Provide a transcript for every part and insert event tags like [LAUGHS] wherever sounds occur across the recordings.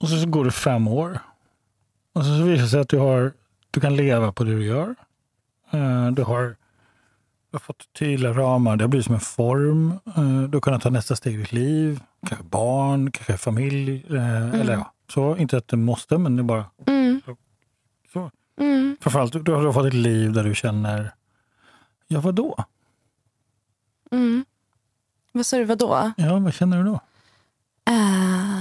Och så, så går det fem år. Och så, så visar det sig att du, har, du kan leva på det du gör. Eh, du har, du har fått tydliga ramar, det har blivit som en form. Eh, du har kunnat ta nästa steg i ditt liv. Kanske barn, kanske familj. eh, Eller ja, så. Inte att det måste, men det är bara Mm. så. Mm. Framförallt, du har, du har fått ett liv där du känner, ja vadå? Mm. Vad sa du, vadå? Ja, vad känner du då? Ehm,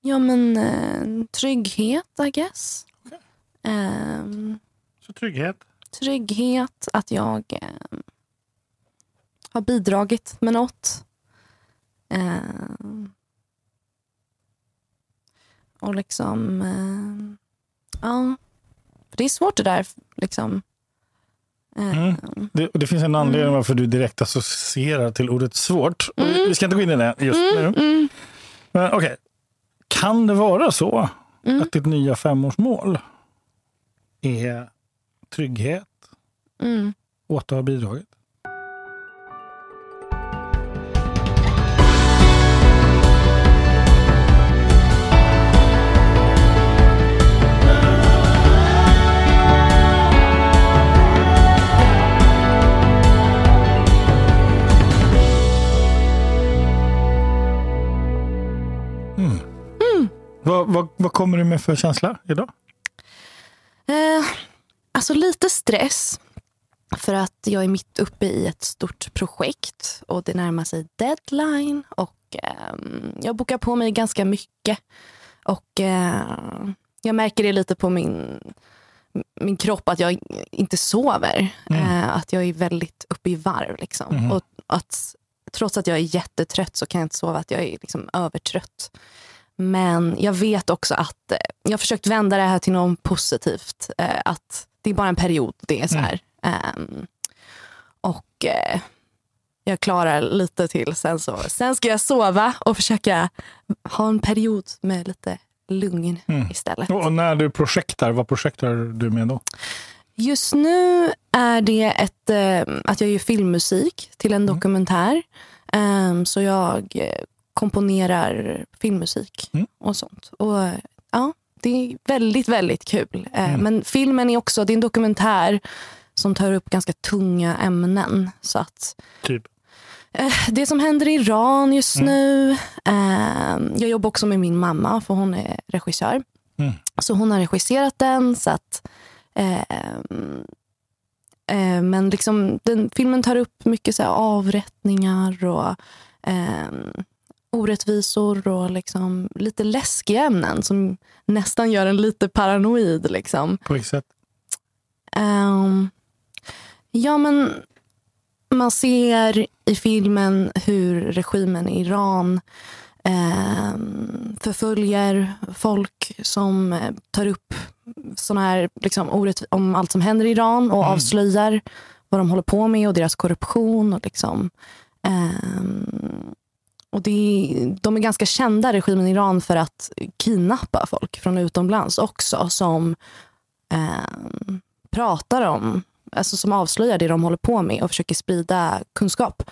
ja, men eh, trygghet, I guess. Okej. Ehm, Så trygghet. trygghet, att jag ehm, har bidragit med något. Ehm, och liksom... ehm, ja. Det är svårt det där. Liksom. Mm. Ehm, Det, och det finns en anledning varför du direkt associerar till ordet svårt. Och vi- ska inte gå in i det just nu. mm, Men okej, kan det vara så Mm. att ditt nya femårsmål är trygghet mm. och att du har bidragit? Vad, vad, vad kommer du med för känsla idag? Eh, alltså lite stress. För att jag är mitt uppe i ett stort projekt och det närmar sig deadline. Och ehm, Jag bokar på mig ganska mycket. Och eh, Jag märker det lite på min, min kropp att jag inte sover. Eh, att jag är väldigt uppe i varv. Liksom. Och att, trots att jag är jättetrött så kan jag inte sova. Att jag är liksom övertrött. Men jag vet också att eh, jag har försökt vända det här till något positivt. Eh, att det är bara en period. Det är så här. Ehm, och eh, jag klarar lite till. Sen, så, sen ska jag sova och försöka ha en period med lite lugn istället. Och när du projektar, vad projektar du med då? Just nu är det ett, att jag gör filmmusik till en dokumentär. Ehm, så jag komponerar filmmusik Mm. och sånt. Och ja, Det är väldigt, väldigt kul. Eh, Men filmen är också det är en dokumentär som tar upp ganska tunga ämnen. Så att Typ. Eh, Det som händer i Iran just nu. Eh, jag jobbar också med min mamma, för hon är regissör. Mm. Så hon har regisserat den. Så att, eh, eh, men liksom, den, filmen tar upp mycket så avrättningar och eh, orättvisor och liksom, lite läskiga ämnen som nästan gör en lite paranoid. Liksom. På vilket sätt? Ehm, ja, men man ser i filmen hur regimen i Iran ehm, förföljer folk som eh, tar upp såna här, liksom, orätt, om allt som händer i Iran och avslöjar vad de håller på med och deras korruption. Och liksom, ehm, och det är, de är ganska kända, regimen i Iran, för att kidnappa folk från utomlands också. Som ehm, pratar om, alltså som avslöjar det de håller på med och försöker sprida kunskap.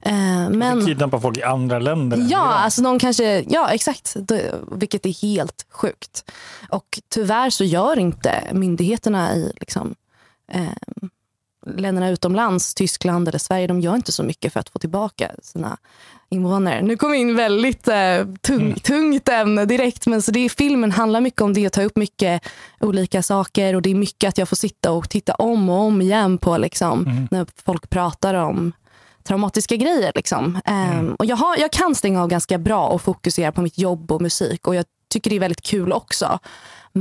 Eh, men, Kidnappa folk i andra länder? än ja, alltså de kanske, ja exakt, det, vilket är helt sjukt. Och tyvärr så gör inte myndigheterna i liksom, eh, länderna utomlands, Tyskland eller Sverige, de gör inte så mycket för att få tillbaka sina invånare. Nu kom vi in väldigt eh, tung, tungt ämne direkt, men så det är, filmen handlar mycket om det och tar upp mycket olika saker och det är mycket att jag får sitta och titta om och om igen på liksom, när folk pratar om traumatiska grejer. Liksom. Ehm, och jag, har, jag kan stänga av ganska bra och fokusera på mitt jobb och musik och jag tycker det är väldigt kul också.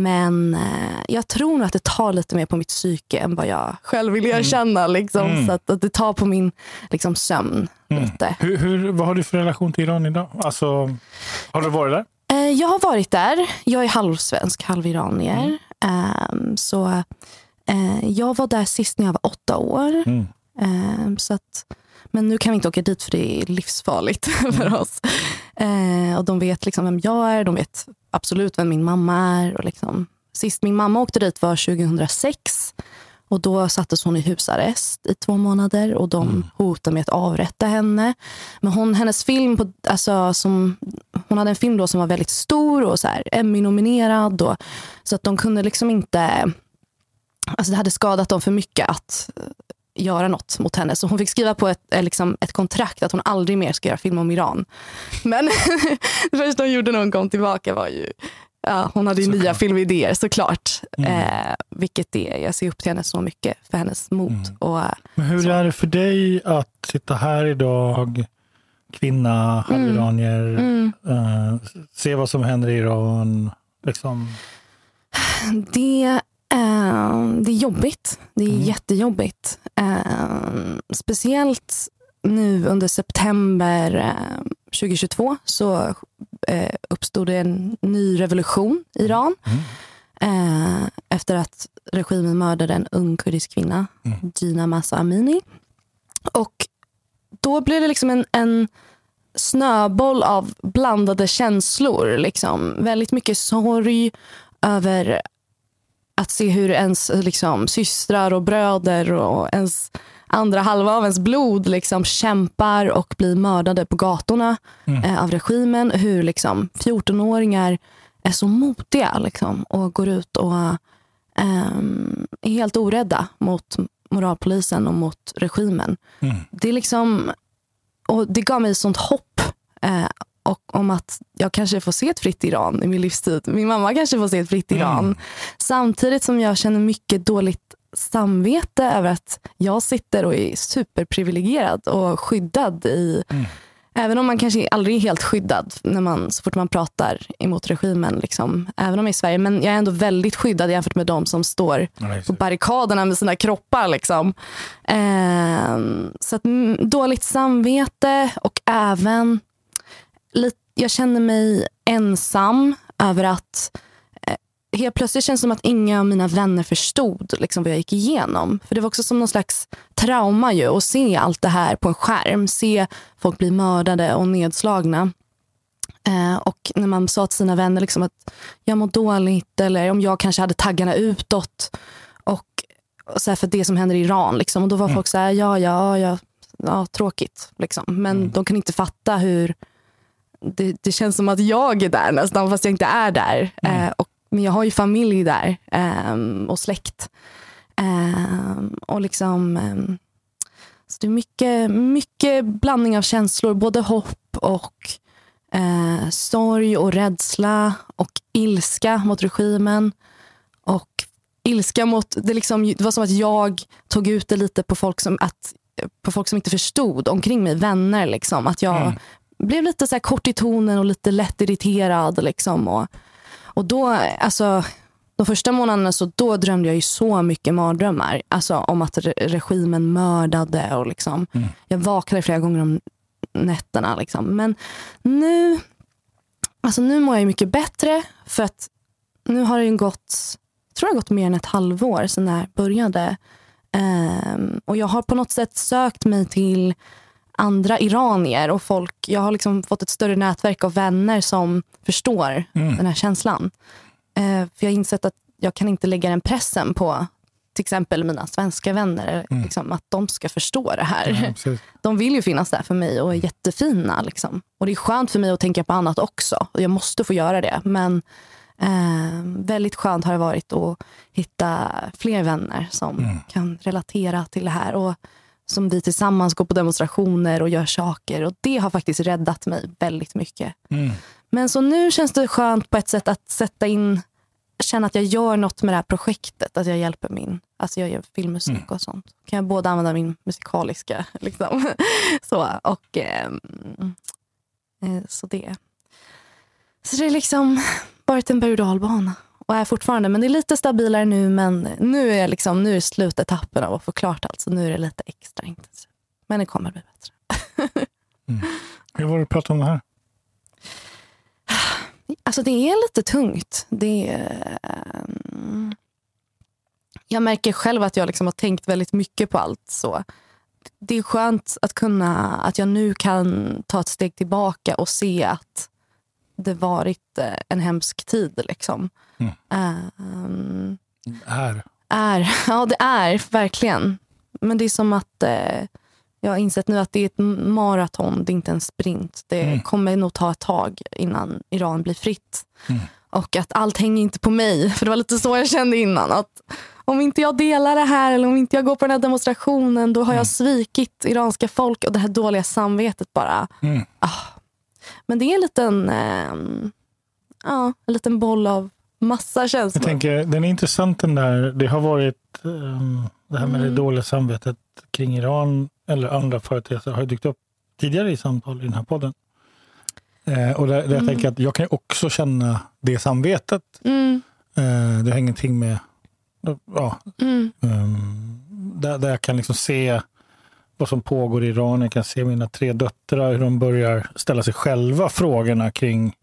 Men eh, jag tror nog att det tar lite mer på mitt psyke än vad jag själv vill erkänna. Liksom. Så att, att det tar på min liksom, sömn lite. Hur, hur, vad har du för relation till Iran idag? Alltså, har du varit där? Eh, Jag har varit där. Jag är halvsvensk, halviranier. Ehm, så eh, jag var där sist när jag var åtta år. Mm. Ehm, så att, men nu kan vi inte åka dit för det är livsfarligt [LAUGHS] för oss. Eh, och de vet liksom vem jag är, de vet absolut vem min mamma är. Och liksom, sist min mamma åkte dit var 2006. Och Då sattes hon i husarrest i två månader och de hotade med att avrätta henne. Men hon, hennes film, på, alltså, som hon hade en film då som var väldigt stor och så här Emmy-nominerad. Och, så att de kunde liksom inte... Alltså det hade skadat dem för mycket att göra något mot henne. Så hon fick skriva på ett, eh, liksom, ett kontrakt att hon aldrig mer ska göra film om Iran. Men [LAUGHS] det första hon gjorde när hon kom tillbaka var ju Ja, hon hade ju nya filmidéer såklart. Mm. Eh, vilket är, jag ser upp till henne så mycket för hennes mod. Mm. Och, Men hur så. är det för dig att sitta här idag, kvinna, halviranier, mm. mm. eh, se vad som händer i Iran? Liksom? Det, eh, det är jobbigt. Det är mm. jättejobbigt. Eh, speciellt nu under september 2022 eh, så eh, uppstod det en ny revolution i Iran. Mm. Eh, efter att regimen mördade en ung kurdisk kvinna, mm. Gina Massa Amini. Och då blev det liksom en, en snöboll av blandade känslor. Liksom. Väldigt mycket sorg över att se hur ens liksom, systrar och bröder och ens andra halva av ens blod liksom kämpar och blir mördade på gatorna mm. eh, av regimen. Hur liksom 14-åringar är så modiga liksom, och går ut och eh, är helt orädda mot moralpolisen och mot regimen. Mm. Det, är liksom, och det gav mig sånt hopp eh, och om att jag kanske får se ett fritt Iran i min livstid. Min mamma kanske får se ett fritt Iran. Mm. Samtidigt som jag känner mycket dåligt samvete över att jag sitter och är superprivilegierad och skyddad i mm. Även om man kanske aldrig är helt skyddad när man, så fort man pratar emot regimen. Liksom. Även om jag är i Sverige. Men jag är ändå väldigt skyddad jämfört med de som står på barrikaderna med sina kroppar. Liksom. Eh, så att, mm, dåligt samvete och även jag känner mig ensam över att helt plötsligt känns det som att inga av mina vänner förstod liksom, vad jag gick igenom. För Det var också som någon slags trauma ju, att se allt det här på en skärm. Se folk bli mördade och nedslagna. Eh, och när man sa till sina vänner liksom att jag mår dåligt eller om jag kanske hade taggarna utåt. Och, och så för det som händer i Iran. Liksom. Och Då var mm. folk så här, ja, ja, ja, ja tråkigt. Liksom. Men mm. de kan inte fatta hur det, det, känns som att jag är där nästan fast jag inte är där. Mm. Eh, och men jag har ju familj där um, och släkt. Um, och liksom... Um, så det är mycket, mycket blandning av känslor. Både hopp och uh, sorg och rädsla och ilska mot regimen. Och ilska mot... Det, liksom, det var som att jag tog ut det lite på folk som, att, på folk som inte förstod omkring mig. Vänner. Liksom. Att jag mm. Blev lite så kort i tonen och lite lätt irriterad. Liksom, och, och då, alltså, de första månaderna så då drömde jag ju så mycket mardrömmar. Alltså om att re regimen mördade och liksom. Mm. Jag vaknade flera gånger om nätterna. Liksom. Men nu, alltså nu mår jag mycket bättre för att nu har det gått, jag tror har gått mer än ett halvår sedan det här började. Um, och jag har på något sätt sökt mig till andra iranier och folk. Jag har liksom fått ett större nätverk av vänner som förstår mm. den här känslan. Eh, för Jag har insett att jag kan inte lägga den pressen på till exempel mina svenska vänner. Mm. Liksom, att de ska förstå det här. Ja, [LAUGHS] de vill ju finnas där för mig och är jättefina. Liksom. Och Det är skönt för mig att tänka på annat också. Och Jag måste få göra det. Men eh, väldigt skönt har det varit att hitta fler vänner som mm. kan relatera till det här. Och som vi tillsammans går på demonstrationer och gör saker. Och Det har faktiskt räddat mig väldigt mycket. Mm. Men så nu känns det skönt på ett sätt att sätta in, känna att jag gör något med det här projektet. Att jag hjälper min, alltså jag gör filmmusik mm. och sånt. Kan jag både använda min musikaliska, [LAUGHS] liksom. så, och ehm, eh, så det. Så det är liksom varit en berg och dalbana och är fortfarande. Men det är lite stabilare nu. Men nu är, liksom, nu är slutetappen av att få klart allt. Så nu är det lite extra intensivt. Men det kommer bli bättre. mm. Hur var det att prata om det här? Alltså det är lite tungt. Det är, um... Jag märker själv att jag liksom har tänkt väldigt mycket på allt. så. Det är skönt att kunna att jag nu kan ta ett steg tillbaka och se att det varit eh, en hemsk tid. Liksom. Mm. Um, är? Är, [LAUGHS] ja det är verkligen. Men det är som att uh, Jag har insett nu att det är ett maraton, det är inte en sprint. Det Mm. kommer nog ta ett tag innan Iran blir fritt. Mm. Och att allt hänger inte på mig. [LAUGHS] För det var lite så jag kände innan. Att om inte jag delar det här eller om inte jag går på den här demonstrationen då har Mm. jag svikit iranska folk och det här dåliga samvetet bara. Mm. Men det är en liten, ehm, ja, en liten boll av massa Jag känslor. tänker, den är intressant den där. Det har varit um, det här med Mm. det dåliga samvetet kring Iran eller andra företeelser har dykt upp tidigare i samtal i den här podden. Eh, och där, där jag Mm. tänker att jag kan ju också känna det samvetet. Mm, Eh, det har ingenting med... Ja, mm, um, där, där jag kan liksom se vad som pågår i Iran. Jag kan se mina tre döttrar, hur de börjar ställa sig själva frågorna kring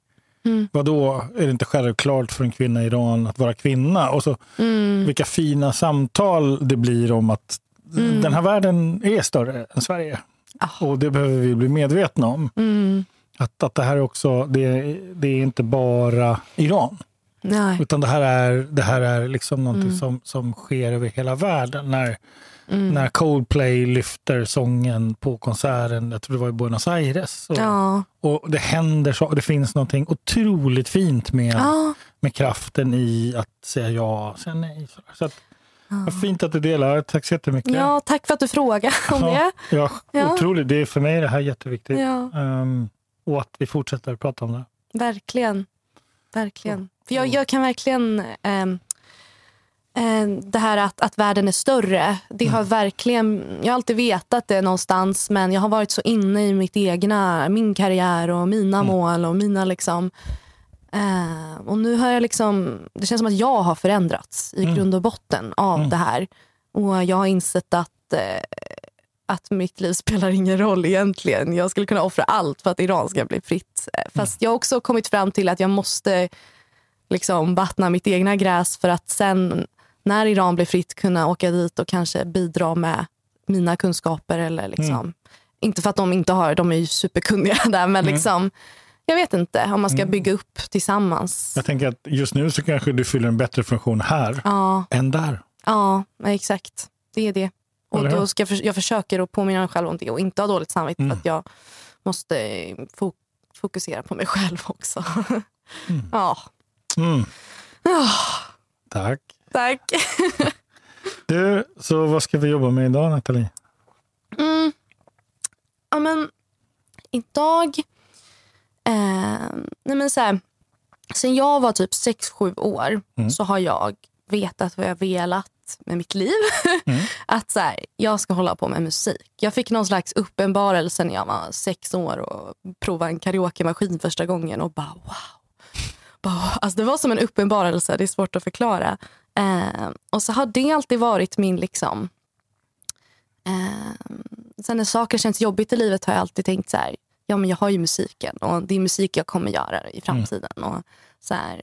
mm, vad då är det inte självklart för en kvinna i Iran att vara kvinna? Och så mm, vilka fina samtal det blir om att Mm. den här världen är större än Sverige. Ah. Och det behöver vi bli medvetna om. mm. Att, att det här är också, det, det är inte bara Iran. Nej. Utan det här är, det här är liksom någonting Mm. som, som sker över hela världen. När, Mm. när Coldplay lyfter sången på konserten, jag tror det var i Buenos Aires. Och, Ja. och det händer så, det finns någonting otroligt fint med, Ja. med kraften i att säga ja, säga nej. Så, att, Ja. fint att du delar, tack så jättemycket. ja, tack för att du frågade om det. Ja, Ja. Otroligt, det är för mig det här jätteviktigt. Ja, Ehm, och att vi fortsätter prata om det. verkligen. Verkligen. För jag, jag kan verkligen... ehm, det här att, att världen är större, det har verkligen... Jag har alltid vetat det någonstans men jag har varit så inne i mitt egna, min karriär och mina mål och mina liksom... eh, och nu har jag liksom... Det känns som att jag har förändrats i Mm. grund och botten av Mm. det här. Och jag har insett att eh, att mitt liv spelar ingen roll egentligen. Jag skulle kunna offra allt för att Iran ska bli fritt. Eh, Fast jag har också kommit fram till att jag måste liksom vattna mitt egna gräs för att sen när Iran blir fritt kunna åka dit och kanske bidra med mina kunskaper. Eller liksom, Inte för att de inte har, de är ju superkunniga [LAUGHS] där men liksom, jag vet inte om man ska bygga upp tillsammans. Jag tänker att just nu så kanske du fyller en bättre funktion här Ja, än där. ja exakt. Det är det. Och då ska jag, jag försöker att påminna mig själv om det och inte ha dåligt samvete Mm. för att jag måste fo- fokusera på mig [LAUGHS] själv också. ja. Mm, Ja, tack. Tack. [LAUGHS] Du, så vad ska vi jobba med idag Nathalie? Mm. Ja, men idag... Eh, nej men så här, sen jag var typ 6-7 år Mm. så har jag vetat vad jag velat med mitt liv. [LAUGHS] Mm. att så här, jag ska hålla på med musik. Jag fick någon slags uppenbarelse när jag var sex år och provade en karaokemaskin första gången och bara wow. Bara, alltså det var som en uppenbarelse, det är svårt att förklara. Eh, och så har det alltid varit min liksom Eh, sen när saker känns jobbigt i livet har jag alltid tänkt så här, ja men jag har ju musiken och det är musik jag kommer göra i framtiden. Och så här,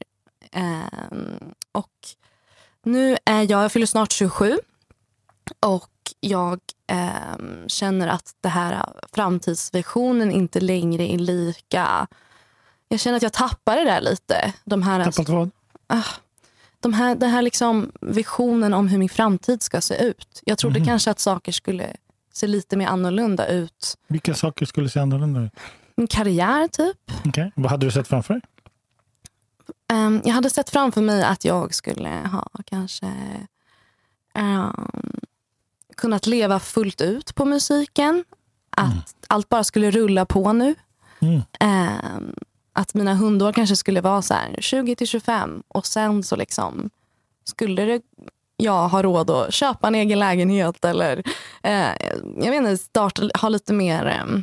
ehm, och nu är jag, jag fyller snart 27 och jag ehm, känner att det här framtidsvisionen inte längre är lika... Jag känner att jag tappar det där lite. De här, Tappat vad? De här, den här liksom visionen om hur min framtid ska se ut. Jag trodde Mhm. kanske att saker skulle se lite mer annorlunda ut. Vilka saker skulle se annorlunda ut? Min karriär typ. Okej, Vad hade du sett framför dig? Ehm, jag hade sett framför mig att jag skulle ha kanske um, kunnat leva fullt ut på musiken. Att allt bara skulle rulla på nu. Mm. Ehm, att mina hundår kanske skulle vara så här 20 till 25 och sen så liksom skulle det, jag ha råd att köpa en egen lägenhet eller eh, jag vet inte, starta, ha lite mer, eh,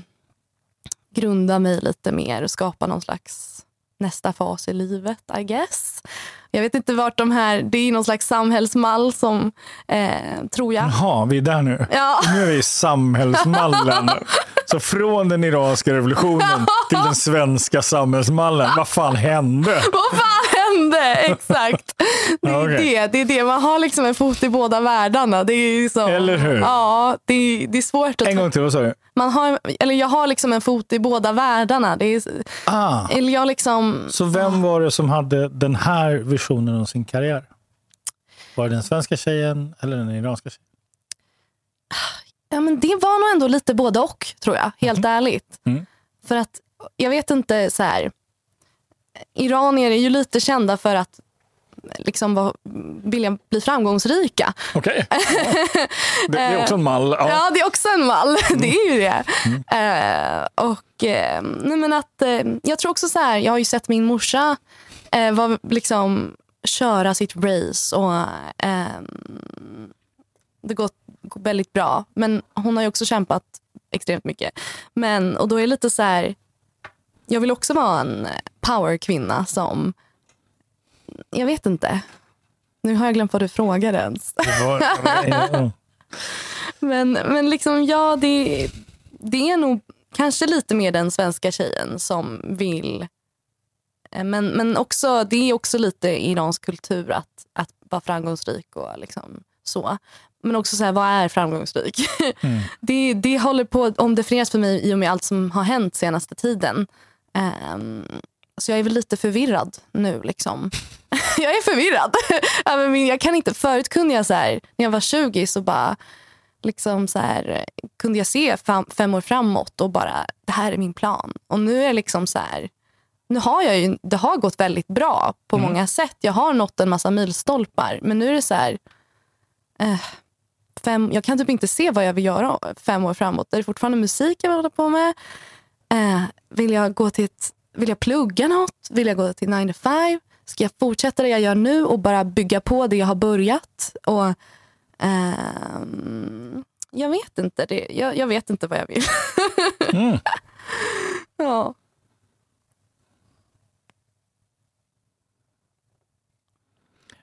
grunda mig lite mer och skapa någon slags nästa fas i livet, I guess. Jag vet inte vart de här, det är någon slags samhällsmall som, eh, tror jag. Jaha, vi är där nu. Ja. Nu är vi i samhällsmallen. [LAUGHS] Så från den iranska revolutionen till den svenska samhällsmallen. Vad fan hände? Vad fan hände? Exakt. [LAUGHS] Det är, okej. det, det är det. Man har liksom en fot i båda världarna. Det är så, Eller hur? Ja, det är, det är svårt att... En gång till, vad sa du? Man har, eller jag har liksom en fot i båda världarna. Det är, Ah, eller jag liksom... så vem var det som hade den här visionen om sin karriär? Var det den svenska tjejen eller den iranska tjejen? Ja, men det var nog ändå lite både och, tror jag. Helt ärligt. Mm. För att, jag vet inte, så här. Iranier är ju lite kända för att liksom var, vilja bli framgångsrika. Okej. [LAUGHS] Ja. Det, är också en mall. Ja. Ja, det är också en mall. [LAUGHS] Det är ju det. Eh, och, eh, nej men att, eh, jag tror också så här, jag har ju sett min morsa var, liksom, köra sitt race och eh, det gått väldigt bra. Men hon har ju också kämpat extremt mycket. Men, och då är det lite så här, jag vill också vara en powerkvinna som, jag vet inte. Nu har jag glömt vad du frågade ens. Det var, ja. [LAUGHS] Men, men liksom, ja, det, det är nog kanske lite mer den svenska tjejen som vill... eh, Men, men också, det är också lite iransk kultur att, att vara framgångsrik och liksom så. Men också så här, vad är framgångsrik? [LAUGHS] Mm. Det, det håller på att omdefinieras för mig i och med allt som har hänt senaste tiden. Ehm, så jag är väl lite förvirrad nu. liksom. [LAUGHS] jag är förvirrad. [LAUGHS] jag kan inte, förut kunde jag så här, när jag var 20 så bara liksom så här, kunde jag se fem, fem år framåt och bara det här är min plan. Och nu är liksom så här, nu har jag ju, det har gått väldigt bra på Mm. många sätt. Jag har nått en massa milstolpar. Men nu är det så här, eh, fem, jag kan typ inte se vad jag vill göra fem år framåt. Är det fortfarande musik jag vill hålla på med? Eh, vill jag gå till ett, vill jag plugga något? Vill jag gå till 9 to 5? Ska jag fortsätta det jag gör nu och bara bygga på det jag har börjat? Och, ehm, jag vet inte. Det, jag, jag vet inte vad jag vill. [LAUGHS] Mm. ja.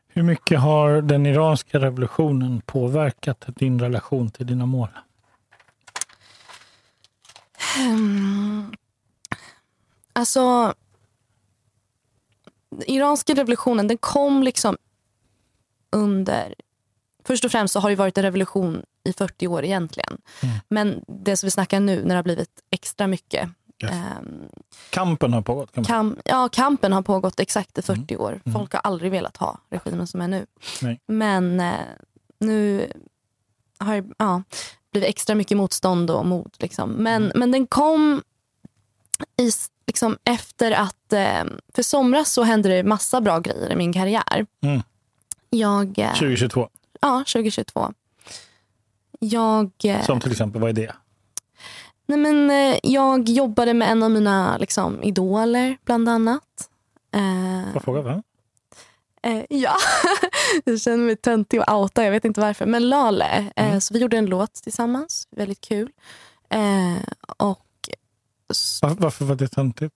Hur mycket har den iranska revolutionen påverkat din relation till dina mål? Hmm. Alltså, iranska revolutionen den kom liksom under... Först och främst så har det varit en revolution i 40 år egentligen. Mm. Men det som vi snackar nu, när det har blivit extra mycket. Yes. ehm, Kampen har pågått. Kan man. kam, ja, kampen har pågått exakt i 40 år. Mm. Folk har aldrig velat ha regimen som är nu. Nej. Men eh, nu har det ja, blivit extra mycket motstånd och mod. Liksom. Men, Mm. men den kom i, liksom, efter att... Eh, för somras så hände det massa bra grejer i min karriär. Mm. Jag, eh, 2022. ja, 2022. Jag, eh, Som till exempel, vad är det? nej men, eh, jag jobbade med en av mina liksom, idoler, bland annat. Eh, Får jag fråga vem? Eh, ja, [LAUGHS] jag känner mig töntig och outa. Jag vet inte varför. Men Lale. Eh, Mm. så vi gjorde en låt tillsammans. Väldigt kul. Eh, och varför var det töntigt?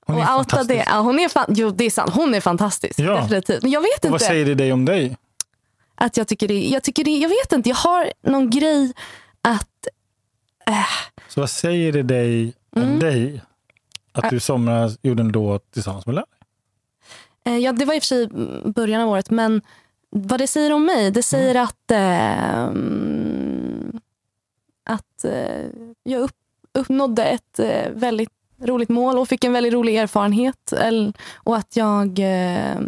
Hon är outa det. Ja, hon är fan, jo, det är sant. Hon är fantastisk. Ja. Definitivt. Men jag vet Och vad inte. säger det dig om dig? Att jag tycker det, jag tycker det. Jag vet inte. Jag har någon grej att... Så vad säger det dig om Mm. dig? Att du i somras gjorde en låt tillsammans med Lale? Eh, ja, det var i och för sig början av året. Men vad det säger om mig, det säger Mm. att, mm, att eh, jag upp, uppnådde ett eh, väldigt roligt mål och fick en väldigt rolig erfarenhet. Eller, och att jag, eh,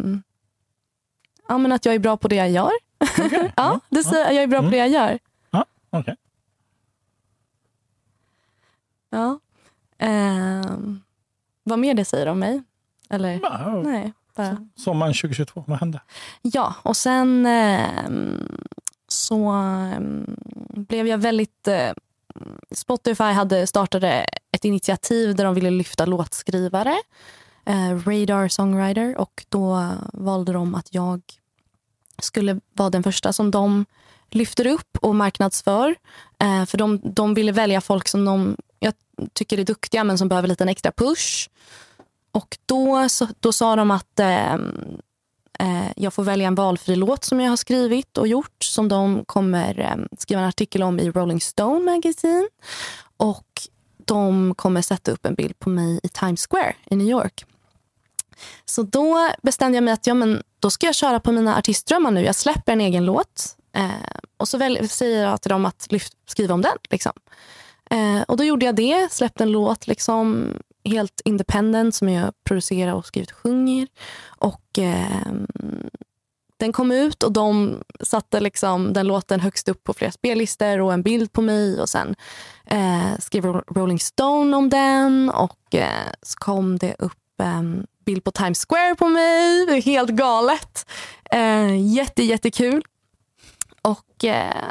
ja, men att jag är bra på det jag gör. Okej. [LAUGHS] Ja, det säger, jag är bra på Mm. det jag gör. Okej. Ja. Ehm, vad mer det säger om mig? Eller? Ja, Nej. Bara. Sommaren 2022, vad hände? Ja, och sen ehm, så ehm, blev jag väldigt... Spotify hade startade ett initiativ där de ville lyfta låtskrivare. Eh, Radar Songwriter. Och då valde de att jag skulle vara den första som de lyfter upp och marknadsför. Eh, för de, de ville välja folk som de jag tycker är duktiga men som behöver lite en extra push. Och då, så, då sa de att Eh, Eh, jag får välja en valfri låt som jag har skrivit och gjort som de kommer eh, skriva en artikel om i Rolling Stone Magazine. Och de kommer sätta upp en bild på mig i Times Square i New York. Så då bestämde jag mig att ja, men då ska jag köra på mina artistdrömmar nu. Jag släpper en egen låt eh, och så väl, säger jag till dem att lyft, skriva om den. Liksom. Eh, och då gjorde jag det, släppte en låt liksom, helt independent som jag producerar och skrivit och sjunger. Och eh, den kom ut och de satte liksom den låten högst upp på flera spellistor och en bild på mig. och Sen eh, skrev Rolling Stone om den och eh, så kom det upp en bild på Times Square på mig. Det är helt galet. Eh, jätte, jättekul. Och eh,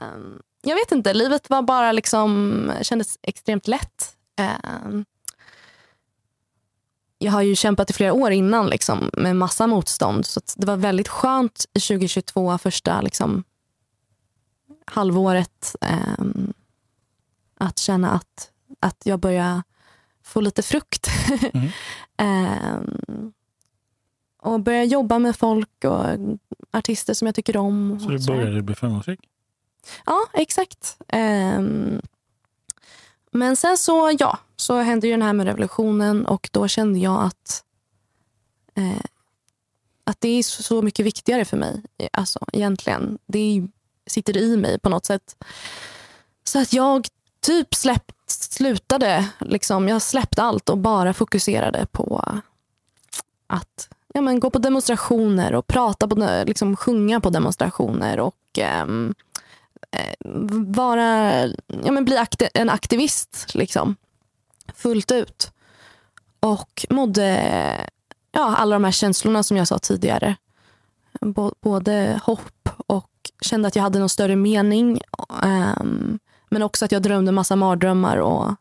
jag vet inte, livet var bara liksom, kändes extremt lätt. Ehm, jag har ju kämpat i flera år innan liksom, med massa motstånd. Så det var väldigt skönt i 2022, första liksom, halvåret, eh, att känna att, att jag börjar få lite frukt. [LAUGHS] Mm. eh, och börja jobba med folk och artister som jag tycker om. Så du började bli framgångsrik? Ja, exakt. Eh, men sen så, ja, så hände ju den här med revolutionen och då kände jag att, eh, att det är så mycket viktigare för mig. Alltså egentligen. Det är, sitter i mig på något sätt. Så att jag typ släppt, slutade, liksom, jag släppte allt och bara fokuserade på att ja, men, gå på demonstrationer och prata på, liksom, sjunga på demonstrationer och ehm, eh, Eh, vara, ja, men bli akti en aktivist liksom, fullt ut. Och mådde ja, alla de här känslorna som jag sa tidigare. B både hopp och kände att jag hade någon större mening. Um, men också att jag drömde massa mardrömmar och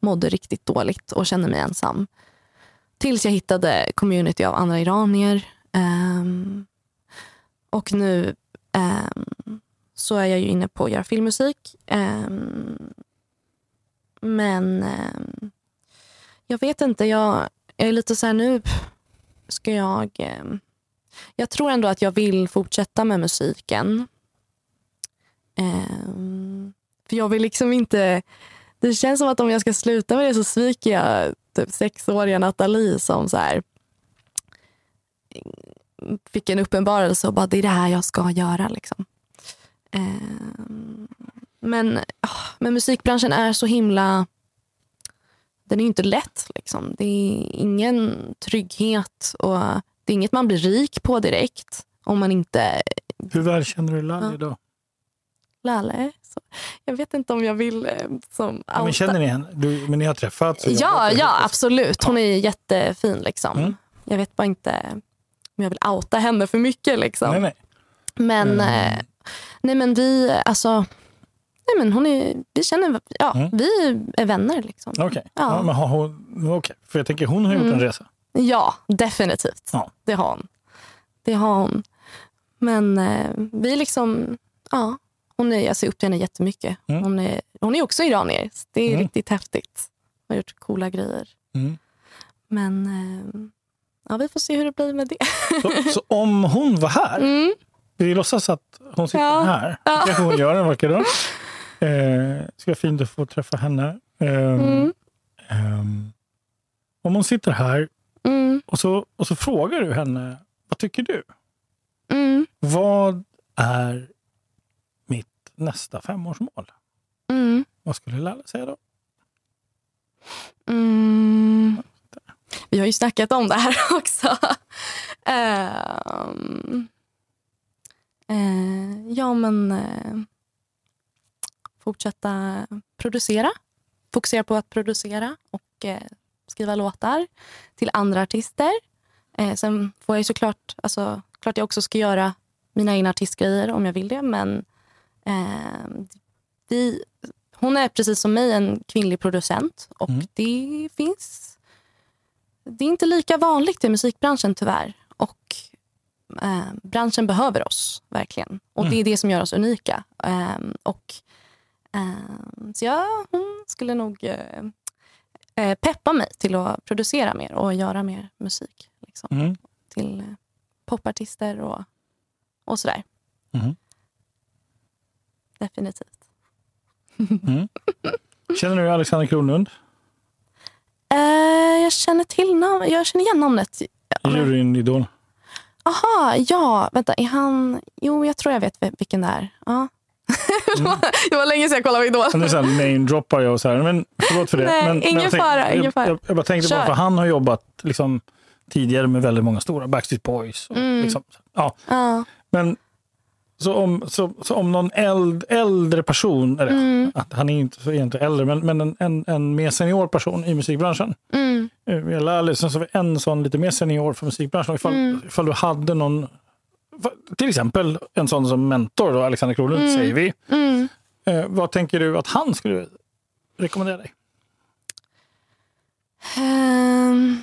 mådde riktigt dåligt och kände mig ensam. Tills jag hittade community av andra iranier. Um, och nu um, så är jag ju inne på att göra filmmusik. Um, men ehm, jag vet inte, jag, jag, är lite så här nu ska jag... Ehm, jag tror ändå att jag vill fortsätta med musiken. För jag vill liksom inte... Det känns som att om jag ska sluta med det så sviker jag typ sexåriga Nathalie som så här, fick en uppenbarelse och bara det är det här jag ska göra. Liksom. Ehm, men, men musikbranschen är så himla... Den är inte lätt. Liksom. Det är ingen trygghet och det är inget man blir rik på direkt. om man inte... Hur väl känner du Laleh idag? Lalle. Så jag vet inte om jag vill eh, som ja, men Känner ni henne? Du, men ni har träffats? Ja, ja absolut. Hon är jättefin. Liksom. Mm. Jag vet bara inte om jag vill outa henne för mycket. Liksom. Nej, nej. Men, mm. Nej, men vi, alltså, nej, men hon är, vi känner, ja, mm. vi är vänner. Liksom. Okej, okay. ja. ja, okay. för jag tänker hon har gjort en mm. resa. Ja, definitivt. Ja. Det har hon. Det har hon. Men eh, vi liksom, ja, hon är, jag ser upp till henne jättemycket. Mm. Hon, är, hon är också iranier. Det är mm. riktigt häftigt. Hon har gjort coola grejer. Mm. Men eh, ja, vi får se hur det blir med det. Så, så [LAUGHS] om hon var här, mm. Vi låtsas att hon sitter ja. här. Ja. kanske hon gör en vacker dag. Eh, ska vara fint att få träffa henne. Eh, eh, om hon sitter här mm. och, så, och så frågar du henne, vad tycker du? Mm. Vad är nästa femårsmål. Mm. Vad skulle Lalle säga då? Mm. Vi har ju snackat om det här [LAUGHS] också. um, uh, ja, men uh, fortsätta producera. Fokusera på att producera och uh, skriva låtar till andra artister. sen får jag såklart, alltså, klart jag också ska göra mina egna artistgrejer om jag vill det. Men Eh, vi, hon är precis som mig en kvinnlig producent och mm. det finns... Det är inte lika vanligt i musikbranschen tyvärr. Eh, Branschen behöver oss verkligen. Och mm. Det är det som gör oss unika. Eh, och eh, Så ja, hon skulle nog eh, eh, peppa mig till att producera mer och göra mer musik. Liksom, mm. Till popartister och, och sådär. Mm definitivt. Mm. Känner du Alexander Kronlund? Jag känner till namnet. Jag känner igen namnet. Juryn Idol. Aha, ja. Vänta, är han... Jo, jag tror jag vet vilken det är. Ja. [LAUGHS] Mm. det var länge sedan jag kollade på Idol. Nu namedroppar jag och så här. Men förlåt för det. Nej, men, ingen, fara, ingen fara. Jag, jag, bara tänkte bara, för han har jobbat liksom, tidigare med väldigt många stora. Backstreet Boys. Och, mm. liksom, ja. ja. Men så om, så, så om någon eld, äldre person, eller Mm. att han är inte så egentligen äldre, men, men en, en, en mer senior person i musikbranschen. Mm. Eller eller sen så en sån lite mer senior för musikbranschen. Ifall, Mm. ifall du hade någon, till exempel en sån som mentor, då, Alexander Kronlund, säger vi. Mm. Eh, vad tänker du att han skulle rekommendera dig? Ehm.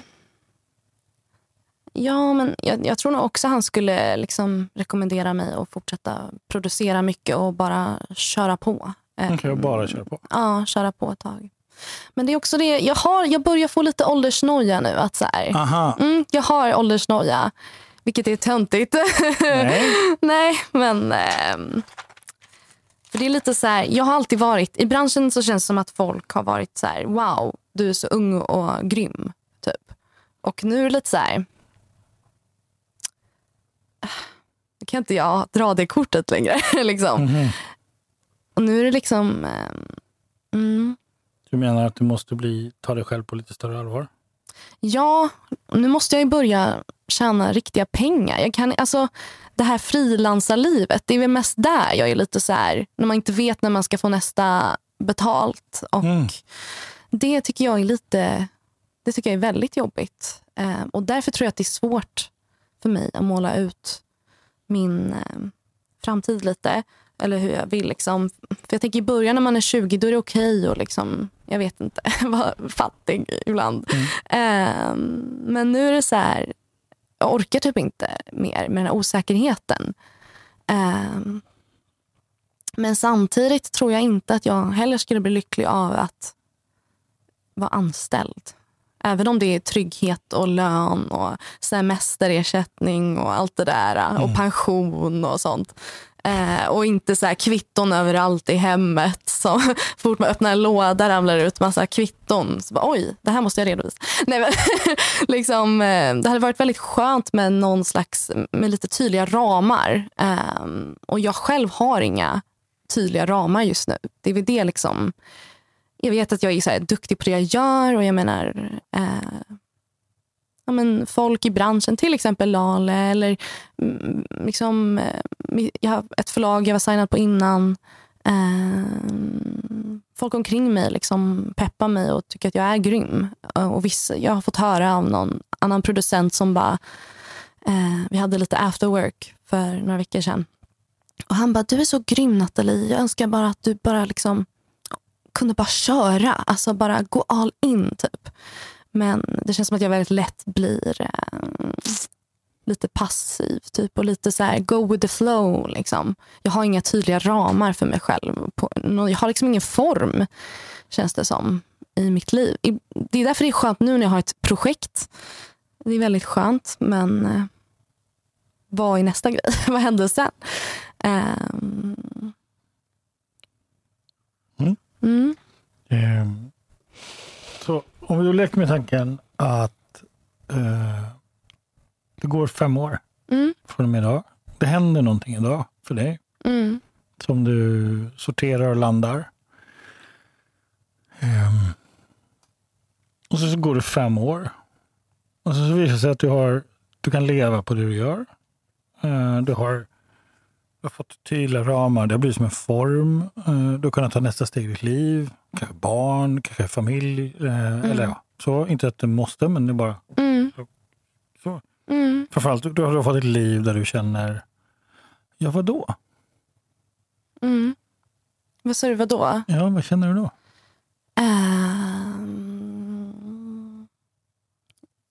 Ja, men jag, jag tror nog också han skulle liksom rekommendera mig att fortsätta producera mycket och bara köra på. Man kan ju bara köra på. Ja, köra på ett tag. Men det är också det, jag, har, jag börjar få lite åldersnoja nu. Att så här, Aha. mm, jag har åldersnoja, vilket är töntigt. Nej. [LAUGHS] Nej, men... ehm, för det är lite så här, jag har alltid varit, i branschen så känns det som att folk har varit så här, wow, du är så ung och grym. Typ. Och nu är det lite så här, nu kan inte jag dra det kortet längre. [LAUGHS] liksom. Mhm. Och nu är det liksom, ehm, mm, Du menar att du måste bli, ta dig själv på lite större allvar? Ja, nu måste jag ju börja tjäna riktiga pengar. Jag kan, alltså, det här frilansarlivet, det är väl mest där jag är lite så här, när man inte vet när man ska få nästa betalt. Och Mm. Det tycker jag är lite, det tycker jag är väldigt jobbigt. Eh, och därför tror jag att det är svårt för mig att måla ut min eh, framtid lite. Eller hur jag vill. Liksom. För jag tänker i början när man är 20 då är det okej att liksom, jag vet inte, [LAUGHS] vara fattig ibland. Eh, men nu är det så här, jag orkar typ inte mer med den här osäkerheten. Eh, men samtidigt tror jag inte att jag heller skulle bli lycklig av att vara anställd. Även om det är trygghet och lön och semesterersättning och allt det där. Och pension och sånt. Eh, och inte så här kvitton överallt i hemmet. [LAUGHS] Så fort man öppnar en låda ramlar det ut massa kvitton. Så bara, Oj, det här måste jag redovisa. [LAUGHS] Nej, men, [LAUGHS] liksom, eh, det hade varit väldigt skönt med någon slags med lite tydliga ramar. Eh, och jag själv har inga tydliga ramar just nu. Det är väl det liksom jag vet att jag är så här duktig på det jag gör och jag menar eh, ja, men folk i branschen, till exempel Lale eller mm, liksom, eh, jag har ett förlag jag var signad på innan. Eh, folk omkring mig liksom peppar mig och tycker att jag är grym. Eh, och vissa, jag har fått höra av någon annan producent som bara, eh, vi hade lite after work för några veckor sedan. Och han bara, du är så grym Nathalie. Jag önskar bara att du bara liksom kunde bara köra. Alltså bara gå all in typ. Men det känns som att jag väldigt lätt blir eh, lite passiv typ och lite så här go with the flow. Liksom. Jag har inga tydliga ramar för mig själv. På, jag har liksom ingen form känns det som i mitt liv. Det är därför det är skönt nu när jag har ett projekt. Det är väldigt skönt men eh, vad är nästa grej? [LAUGHS] vad händer sen? Ehm. Mm. Ehm, Så om vi då leker med tanken att eh, det går fem år Mm. från och med idag. Det händer någonting idag för dig Mm. som du sorterar och landar. Ehm, och så, så går det fem år. Och så, så visar det sig att du, har, du kan leva på det du gör. Eh, du, har, du har fått tydliga ramar, det har blivit som en form. Eh, du har kunnat ta nästa steg i ditt liv. Kanske barn, kanske familj. eh, Eller ja, så. Inte att det måste, men det är bara Mm. så. Mm. Framförallt, du har, fått ett liv där du känner, ja vadå? Mm. Vad sa du, vadå? Ja, vad känner du då? Um,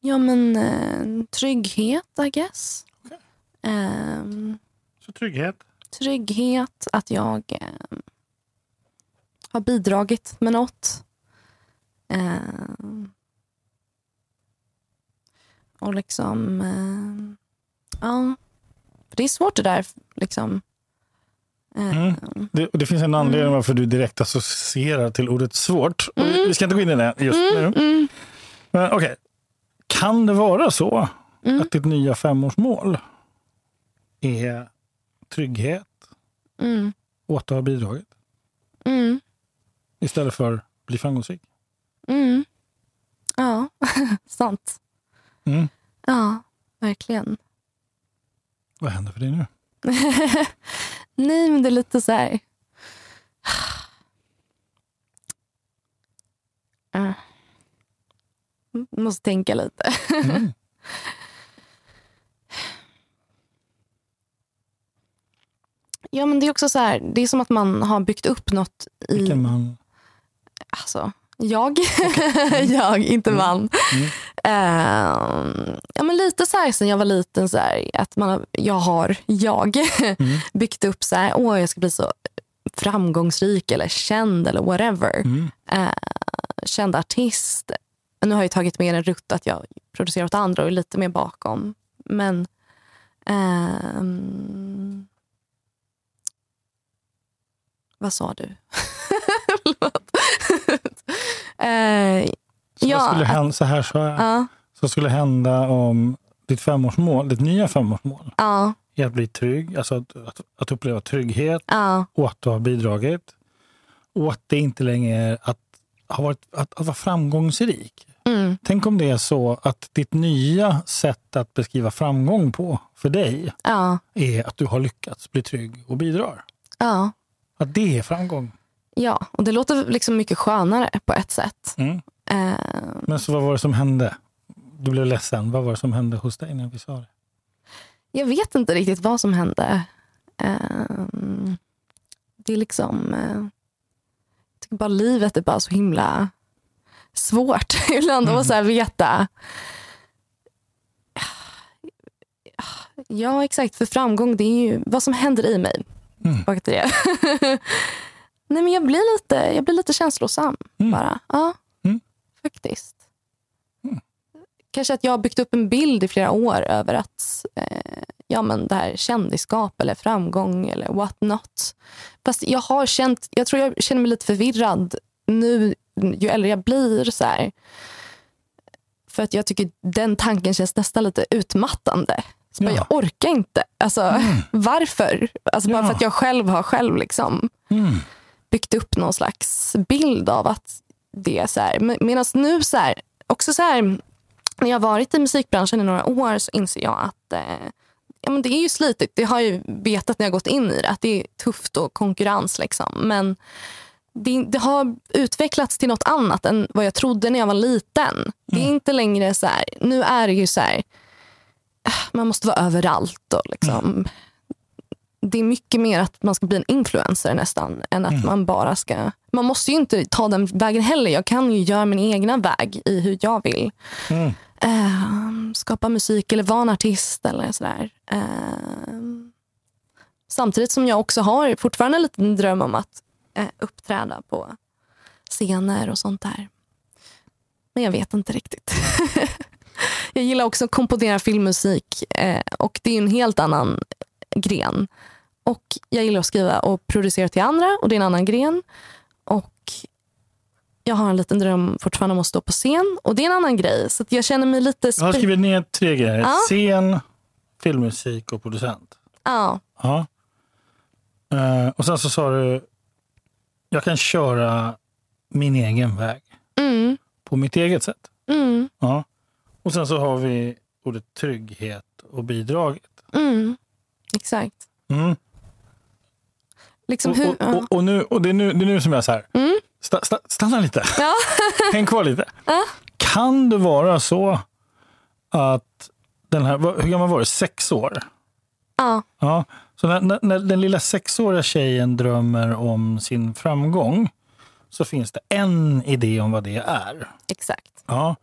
ja, men uh, trygghet, I guess. Okej. Ehm, Så trygghet. trygghet, att jag ehm, har bidragit med något. Ehm, och liksom... ehm, ja. Det är svårt det där. Liksom. Mm. Ehm, Det, det finns en anledning varför du direkt associerar till ordet svårt. Och vi- Vi ska inte gå in i det just nu. mm, Men okej, kan det vara så Mm. att ditt nya femårsmål är trygghet mm, du har bidragit mm. istället för bli framgångsrik? Mm. Ja, [LAUGHS] sant. Mm. Ja, verkligen. Vad händer för dig nu? [LAUGHS] Nej, men det är lite så här... [SIGHS] Uh. Måste tänka lite. [LAUGHS] Mm. Ja, men det är också så här, det är som att man har byggt upp något i... Vilken man? Alltså, jag. [LAUGHS] jag, inte Mm. man. Mm. Ehm, ja, men lite så här sen jag var liten, så här, att man, har- jag har jag [LAUGHS] Mm. byggt upp så här, åh jag ska bli så framgångsrik eller känd eller whatever. Mm. Eh, känd artist. Nu har jag tagit mer en rutt att jag producerar åt andra och är lite mer bakom. Men... ehm, vad sa du? [LAUGHS] Eh, Så, Ja, skulle hända, så här sa jag. ja, Så skulle hända om ditt femårsmål, ditt nya femårsmål ja, är att bli trygg, alltså att, att, att uppleva trygghet ja, och att du har bidragit. Och att det inte längre är att, ha varit, att, att vara framgångsrik. mm, Tänk om det är så att ditt nya sätt att beskriva framgång på för dig ja, är att du har lyckats bli trygg och bidrar. ja, Att det är framgång. ja. Och det låter liksom mycket skönare på ett sätt. Mm. Eh, Men så vad var det som hände? Du blev ledsen. Vad var det som hände hos dig när vi sa det? Jag vet inte riktigt vad som hände. Ehm, det är liksom... eh, jag tycker bara livet är bara så himla svårt [LAUGHS] ibland att så veta. Ja, exakt. För framgång, det är ju vad som händer i mig. Mm. Till [LAUGHS] det. Nej, men jag blir lite, jag blir lite känslosam Mm. bara. Ja, Mm. faktiskt. Mm. Kanske att jag har byggt upp en bild i flera år över att eh, ja, men det här kändisskap eller framgång eller what not. Fast jag har känt, jag tror jag känner mig lite förvirrad nu ju äldre jag blir. så här. För att jag tycker den tanken känns nästan lite utmattande. Så bara, Ja. Jag orkar inte. Alltså, [LAUGHS] Varför? Alltså, Bara Ja. för att jag själv har själv liksom Mm. byggt upp någon slags bild av att det är så här. Medan nu så här, också så här, när jag har varit i musikbranschen i några år så inser jag att eh, ja, men det är ju slitigt. Det har jag vetat när jag gått in i det, att det är tufft och konkurrens. Liksom. Men det, det har utvecklats till något annat än vad jag trodde när jag var liten. Det är inte längre så här, nu är det ju så här, man måste vara överallt. Och liksom, Det är mycket mer att man ska bli en influencer nästan än att man bara ska... Man måste ju inte ta den vägen heller. Jag kan ju göra min egna väg i hur jag vill. Mm. Eh, skapa musik eller vara en artist eller sådär. Eh, samtidigt som jag också har fortfarande en liten dröm om att eh, uppträda på scener och sånt där. Men jag vet inte riktigt. [LAUGHS] jag gillar också att komponera filmmusik eh, och det är en helt annan gren. Och jag gillar att skriva och producera till andra och det är en annan gren. Och jag har en liten dröm fortfarande om att stå på scen och det är en annan grej. Så jag känner mig lite... Jag har skrivit ner tre grejer. Ja. Scen, filmmusik och producent. ja, Ja. Eh, och sen så sa du, jag kan köra min egen väg mm, på mitt eget sätt. mm, Ja. Och sen så har vi ordet trygghet och bidraget. mm. Exakt. Mm. Liksom Och, hur... och, och, och, nu, och det, är nu, det är nu som jag är så här, Mm. sta, sta, stanna lite, ja. [LAUGHS] häng kvar lite. Ja. Kan det vara så att den här, hur gammal var du, sex år? ja. Ja, så när, när, när den lilla sexåriga tjejen drömmer om sin framgång så finns det en idé om vad det är. Exakt. Ja.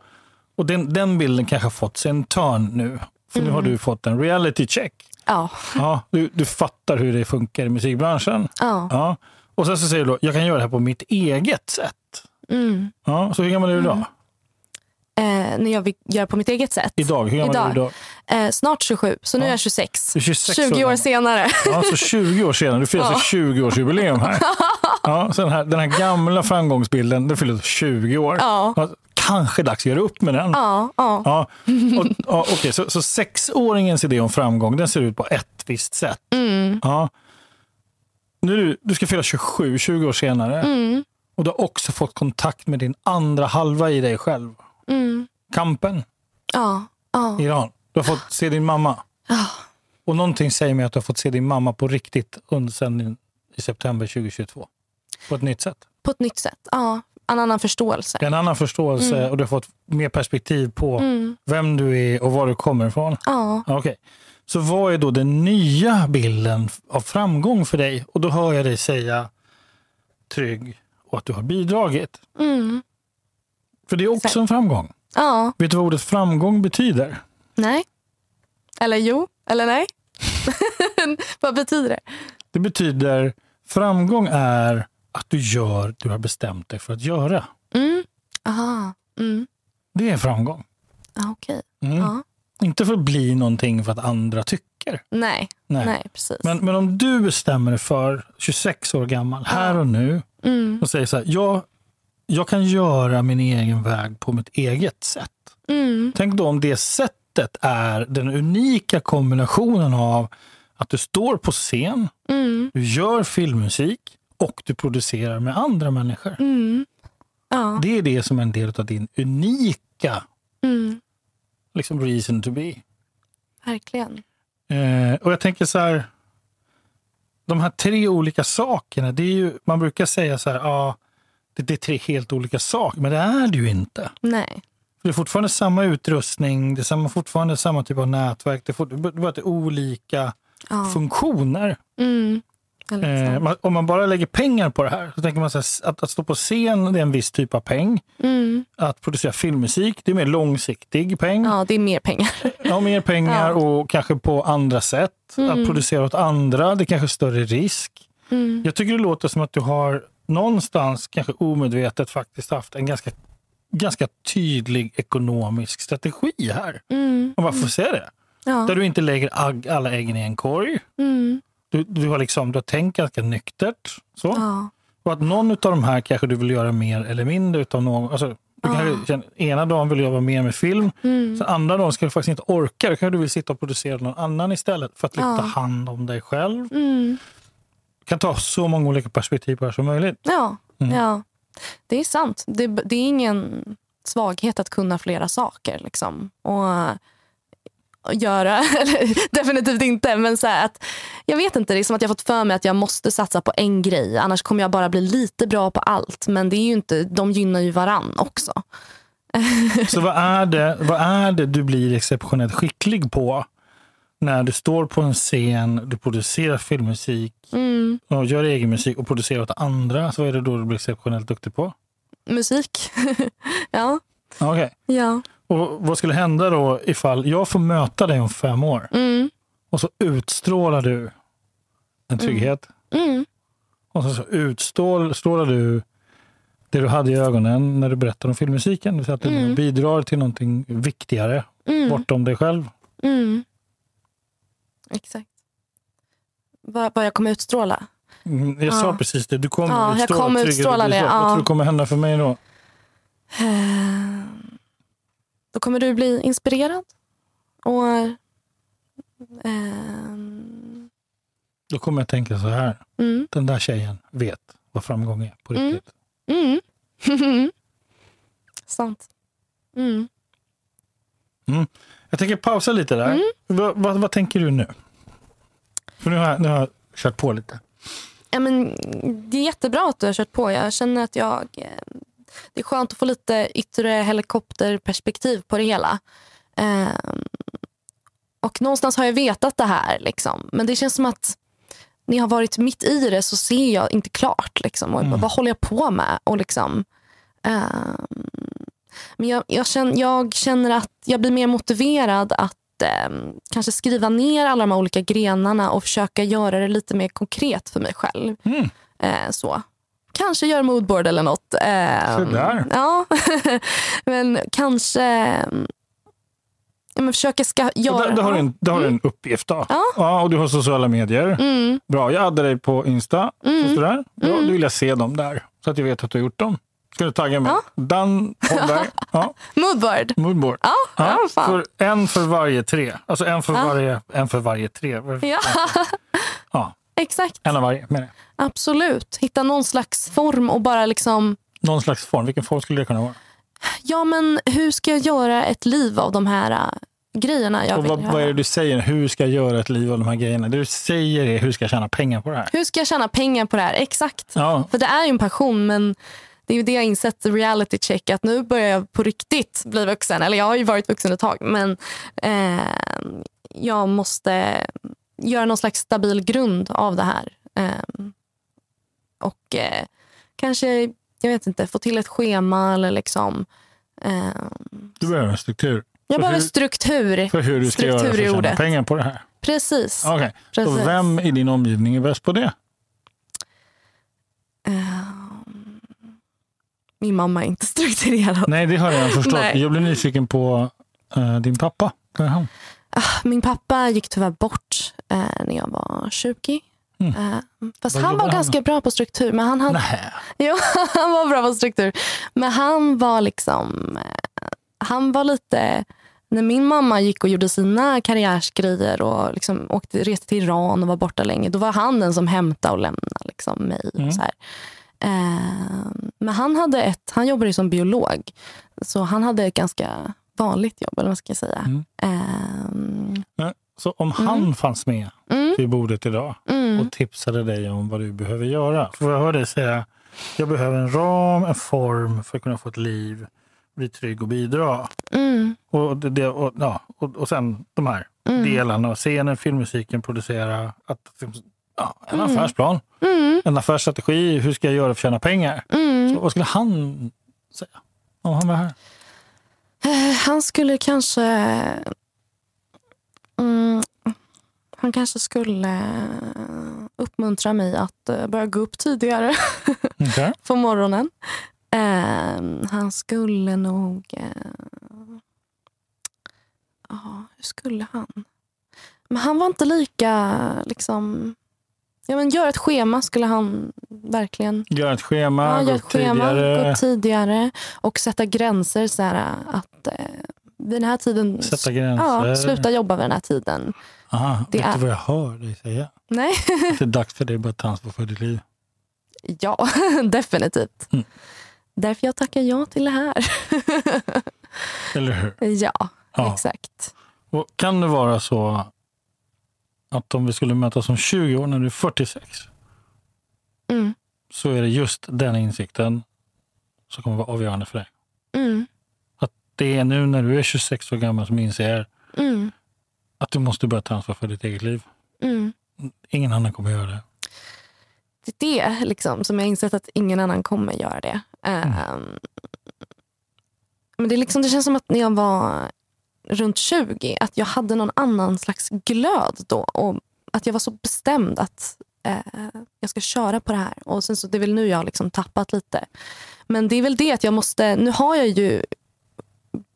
Och den, den bilden kanske har fått sig en törn nu. För nu har du fått en reality check. Ja. Ja, du, du fattar hur det funkar i musikbranschen. ja. Ja. Och sen så säger du då, jag kan göra det här på mitt eget sätt. Mm. Ja, så hur gammal är du idag? Eh, när jag vill göra på mitt eget sätt. Idag, hur gammal är du Idag. Eh, snart 27, så nu Ja. är jag 26. Du är 26 år 20 år senare. Ja, så 20 år senare. Du firar alltså 20-årsjubileum här. [LAUGHS] Ja, så den, här. den här gamla framgångsbilden, den fyller 20 år. Ja. kanske dags att göra upp med den. Ja, ja. Ja, och, ja, okej, så, så sexåringens idé om framgång den ser ut på ett visst sätt. Mm. Ja. Nu, du ska fylla 27, 20 år senare. Mm. Och du har också fått kontakt med din andra halva i dig själv. Mm. Kampen, Ja, ja. Iran. Du har fått se din mamma. Ja. Och någonting säger mig att du har fått se din mamma på riktigt under sen i september 2022. På ett nytt sätt. På ett nytt sätt. Ja, en annan förståelse. En annan förståelse och du har fått mer perspektiv på Mm. vem du är och var du kommer ifrån. Ja. Okej. Så vad är då den nya bilden av framgång för dig? Och då hör jag dig säga trygg och att du har bidragit. Mm. För det är också en framgång. ja. Vet du vad ordet framgång betyder? Nej. Eller jo. Eller nej. [LAUGHS] Vad betyder det? Det betyder framgång är att du gör det du har bestämt dig för att göra. Mm. Aha. Mm. Det är framgång. Ah, Okej. Mm. Ja. Inte för att bli någonting för att andra tycker. Nej. Nej. Nej, precis. Men, men om du bestämmer dig för, 26 år gammal, här och nu, Mm. och säger så här, jag, jag kan göra min egen väg på mitt eget sätt. Mm. Tänk då om det sättet är den unika kombinationen av att du står på scen, Mm. du gör filmmusik och du producerar med andra människor. Mm. Ja. Det är det som är en del av din unika Mm. liksom, reason to be. Verkligen. Eh, och jag tänker så här, de här tre olika sakerna, det är ju, man brukar säga så här, ja, det, det är tre helt olika saker, men det är det ju inte. Nej. Det är fortfarande samma utrustning, det är samma, fortfarande samma typ av nätverk, det är, fort, bara att det är olika Ja. funktioner. Mm. Eh, om man bara lägger pengar på det här, så tänker man så här, att, att stå på scen det är en viss typ av peng. Mm. Att producera filmmusik, det är mer långsiktig peng. Ja, det är mer pengar. Ja, mer pengar Ja. och kanske på andra sätt. Att producera åt andra, det är kanske större risk. Mm. Jag tycker det låter som att du har någonstans, kanske omedvetet, faktiskt haft en ganska, ganska tydlig ekonomisk strategi här. Mm. Om man får säga det. Ja. Där du inte lägger alla äggen i en korg. Mm. Du, du, har liksom, du har tänkt ganska nyktert. Så. Ja. Och att någon av de här kanske du vill göra mer eller mindre utav någon. Alltså, du kanske känner, ena dagen vill du jobba mer med film, Mm. sen andra dagen ska du faktiskt inte orka. Då kanske du vill sitta och producera någon annan istället för att Ja. ta hand om dig själv. Mm. Kan ta så många olika perspektiv på det som möjligt. Ja. Mm. ja. Det är sant. Det, det är ingen svaghet att kunna flera saker. Liksom. Och, och göra, [LAUGHS] eller definitivt inte. Men så att, jag vet inte, det är som att jag fått för mig att jag måste satsa på en grej. Annars kommer jag bara bli lite bra på allt. Men det är ju inte, de gynnar ju varann också. [LAUGHS] Så vad är, det, vad är det du blir exceptionellt skicklig på när du står på en scen, du producerar filmmusik Mm. och gör egen musik och producerar åt andra? Så vad är det då du blir exceptionellt duktig på? Musik. [LAUGHS] ja. Okej. ja. Och vad skulle hända då ifall jag får möta dig om fem år Mm. och så utstrålar du en trygghet Mm. och så, så utstrålar du det du hade i ögonen när du berättade om filmmusiken. Det vill säga att du Mm. bidrar till någonting viktigare Mm. bortom dig själv. Mm. Exakt. Vad, vad jag kommer utstråla? Mm, Jag Ja. sa precis det. Du kommer Ja, jag utstråla kommer trygghet och utstråla det, bidrag. Vad ja. tror du kommer hända för mig då? Eh, Då kommer du bli inspirerad. Och... ehm, Då kommer jag tänka så här. mm, Den där tjejen vet vad framgång är på Mm. riktigt. mm. [LAUGHS] Sant. Mm. Jag tänker pausa lite där. Mm. Vad, vad, vad tänker du nu? För nu har, jag, nu har jag kört på lite. Ja, men, det är jättebra att du har kört på. Jag känner att jag... eh, Det är skönt att få lite yttre helikopterperspektiv på det hela. Ehm, och någonstans har jag vetat det här. Liksom. Men det känns som att när jag har varit mitt i det så ser jag inte klart. Liksom. Och Mm. Vad håller jag på med? Och liksom, ehm, men jag, jag, känner, jag känner att jag blir mer motiverad att ehm, kanske skriva ner alla de här olika grenarna och försöka göra det lite mer konkret för mig själv. Mm. Eh, så. Kanske göra moodboard eller något. Eh, Sådär. Ja, [LAUGHS] men kanske mm, ja, men försöka ska göra... där, där har du en, där har du en uppgift. Då. Ja. och du har sociala medier. Mm, Bra, jag addar dig på Insta. Mm. Du där? Bra, Mm. då vill jag se dem där. Så att jag vet att du har gjort dem. Ska du tagga mig? Ja. Dan Holmberg. [LAUGHS] Ja, moodboard. moodboard. Ja, ja, fan. för, en för varje tre. Alltså en för, Ja. varje, en för varje tre. Ja, Ja, exakt. en av varje. menar jag. Absolut. Hitta någon slags form och bara liksom... Någon slags form. Vilken form skulle det kunna vara? Ja, men hur ska jag göra ett liv av de här grejerna jag Och vill vad, göra. vad är det du säger? Hur ska jag göra ett liv av de här grejerna? Det du säger är hur ska jag tjäna pengar på det här? Hur ska jag tjäna pengar på det här? Exakt. Ja, För det är ju en passion men det är ju det jag insett, reality check, att nu börjar jag på riktigt bli vuxen. Eller jag har ju varit vuxen ett tag men eh, jag måste göra någon slags stabil grund av det här. Eh, och eh, kanske, jag vet inte, få till ett schema eller liksom eh, du behöver en struktur jag behöver hur- struktur. för hur du ska göra för Struktur att tjäna pengar på det här. Precis. Så Precis. vem i din omgivning är bäst på det? Ehm, min mamma är inte strukturerad. Nej, det har jag förstått. Nej. Jag blir nyfiken på eh, din pappa. Kan han? Ah, Min pappa gick tyvärr bort eh, när jag var 20. Mm. Eh, fast Vad han var han ganska bra på struktur. Men han, hade, [LAUGHS] ja, han var bra på struktur. Men han var liksom... Eh, han var lite... När min mamma gick och gjorde sina karriärsgrejer och liksom åkte, reste till Iran och var borta länge, då var han den som hämtade och lämnade liksom, mig. Mm. Så här. Eh, men han, hade ett, han jobbade ju som biolog, så han hade ett ganska vanligt jobb. Eller vad ska jag säga. Mm. Ehm, Så om han fanns med mm, vid bordet idag mm, och tipsade dig om vad du behöver göra. För jag hör dig säga jag behöver en ram, en form för att kunna få ett liv, bli trygg och bidra. mm, Och, det, och, ja, och, och sen de här Mm. delarna, scenen, filmmusiken, producera, att, ja, en Mm. affärsplan, mm, en affärsstrategi, hur ska jag göra för att tjäna pengar? mm. Så, vad skulle han säga om han var här? Eh, Han skulle kanske... Mm, han kanske skulle uppmuntra mig att eh, börja gå upp tidigare [LAUGHS] Okej. på morgonen. Eh, han skulle nog... eh, Ja, hur skulle han? Men han var inte lika... liksom... Ja, men gör ett schema skulle han verkligen Gör ett schema, Ja, gå gör ett schema, tidigare, gå tidigare och sätta gränser. Så här, att eh, vid den här tiden... sätta gränser. Ja, sluta jobba vid den här tiden. Aha, Det vet är- du vad jag hör dig säga? Nej. Att det är dags för dig att börja ta ansvar för ditt liv. ja, [LAUGHS] definitivt. Mm. Därför jag tackar ja till det här. Eller hur? ja, Ja. exakt. Och kan det vara så att om vi skulle mötas om 20 år när du är 46 Mm. så är det just den insikten som kommer vara avgörande för dig. Mm. Det är nu när du är 26 år gammal som inser Mm. att du måste börja ta ansvar för ditt eget liv. Mm. Ingen annan kommer göra det. Det är det liksom, som jag insett att ingen annan kommer göra det. Ehm, men det, är liksom, det känns som att när jag var runt 20, att jag hade någon annan slags glöd då. Och att jag var så bestämd att eh, jag ska köra på det här. Och sen så, Det är väl nu jag har liksom tappat lite. Men det är väl det att jag måste, nu har jag ju